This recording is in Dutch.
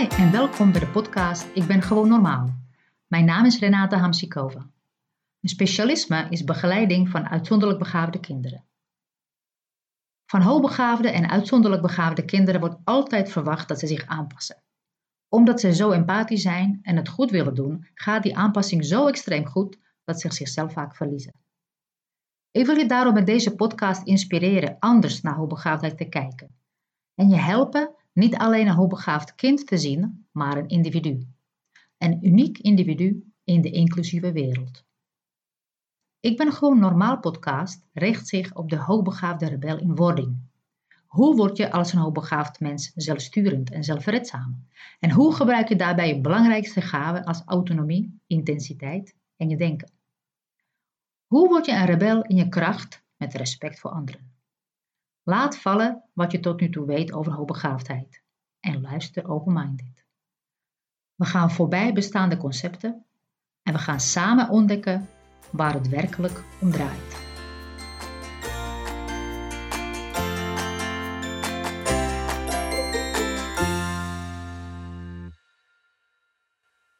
Hi en welkom bij de podcast Ik ben gewoon normaal. Mijn naam is Renate Hamsikova. Mijn specialisme is begeleiding van uitzonderlijk begaafde kinderen. Van hoogbegaafde en uitzonderlijk begaafde kinderen wordt altijd verwacht dat ze zich aanpassen. Omdat ze zo empathisch zijn en het goed willen doen, gaat die aanpassing zo extreem goed dat ze zichzelf vaak verliezen. Ik wil je daarom met deze podcast inspireren anders naar hoogbegaafdheid te kijken. En je helpen niet alleen een hoogbegaafd kind te zien, maar een individu. Een uniek individu in de inclusieve wereld. Ik ben gewoon normaal podcast richt zich op de hoogbegaafde rebel in wording. Hoe word je als een hoogbegaafd mens zelfsturend en zelfredzaam? En hoe gebruik je daarbij je belangrijkste gaven als autonomie, intensiteit en je denken? Hoe word je een rebel in je kracht met respect voor anderen? Laat vallen wat je tot nu toe weet over hoogbegaafdheid en luister open-minded. We gaan voorbij bestaande concepten en we gaan samen ontdekken waar het werkelijk om draait.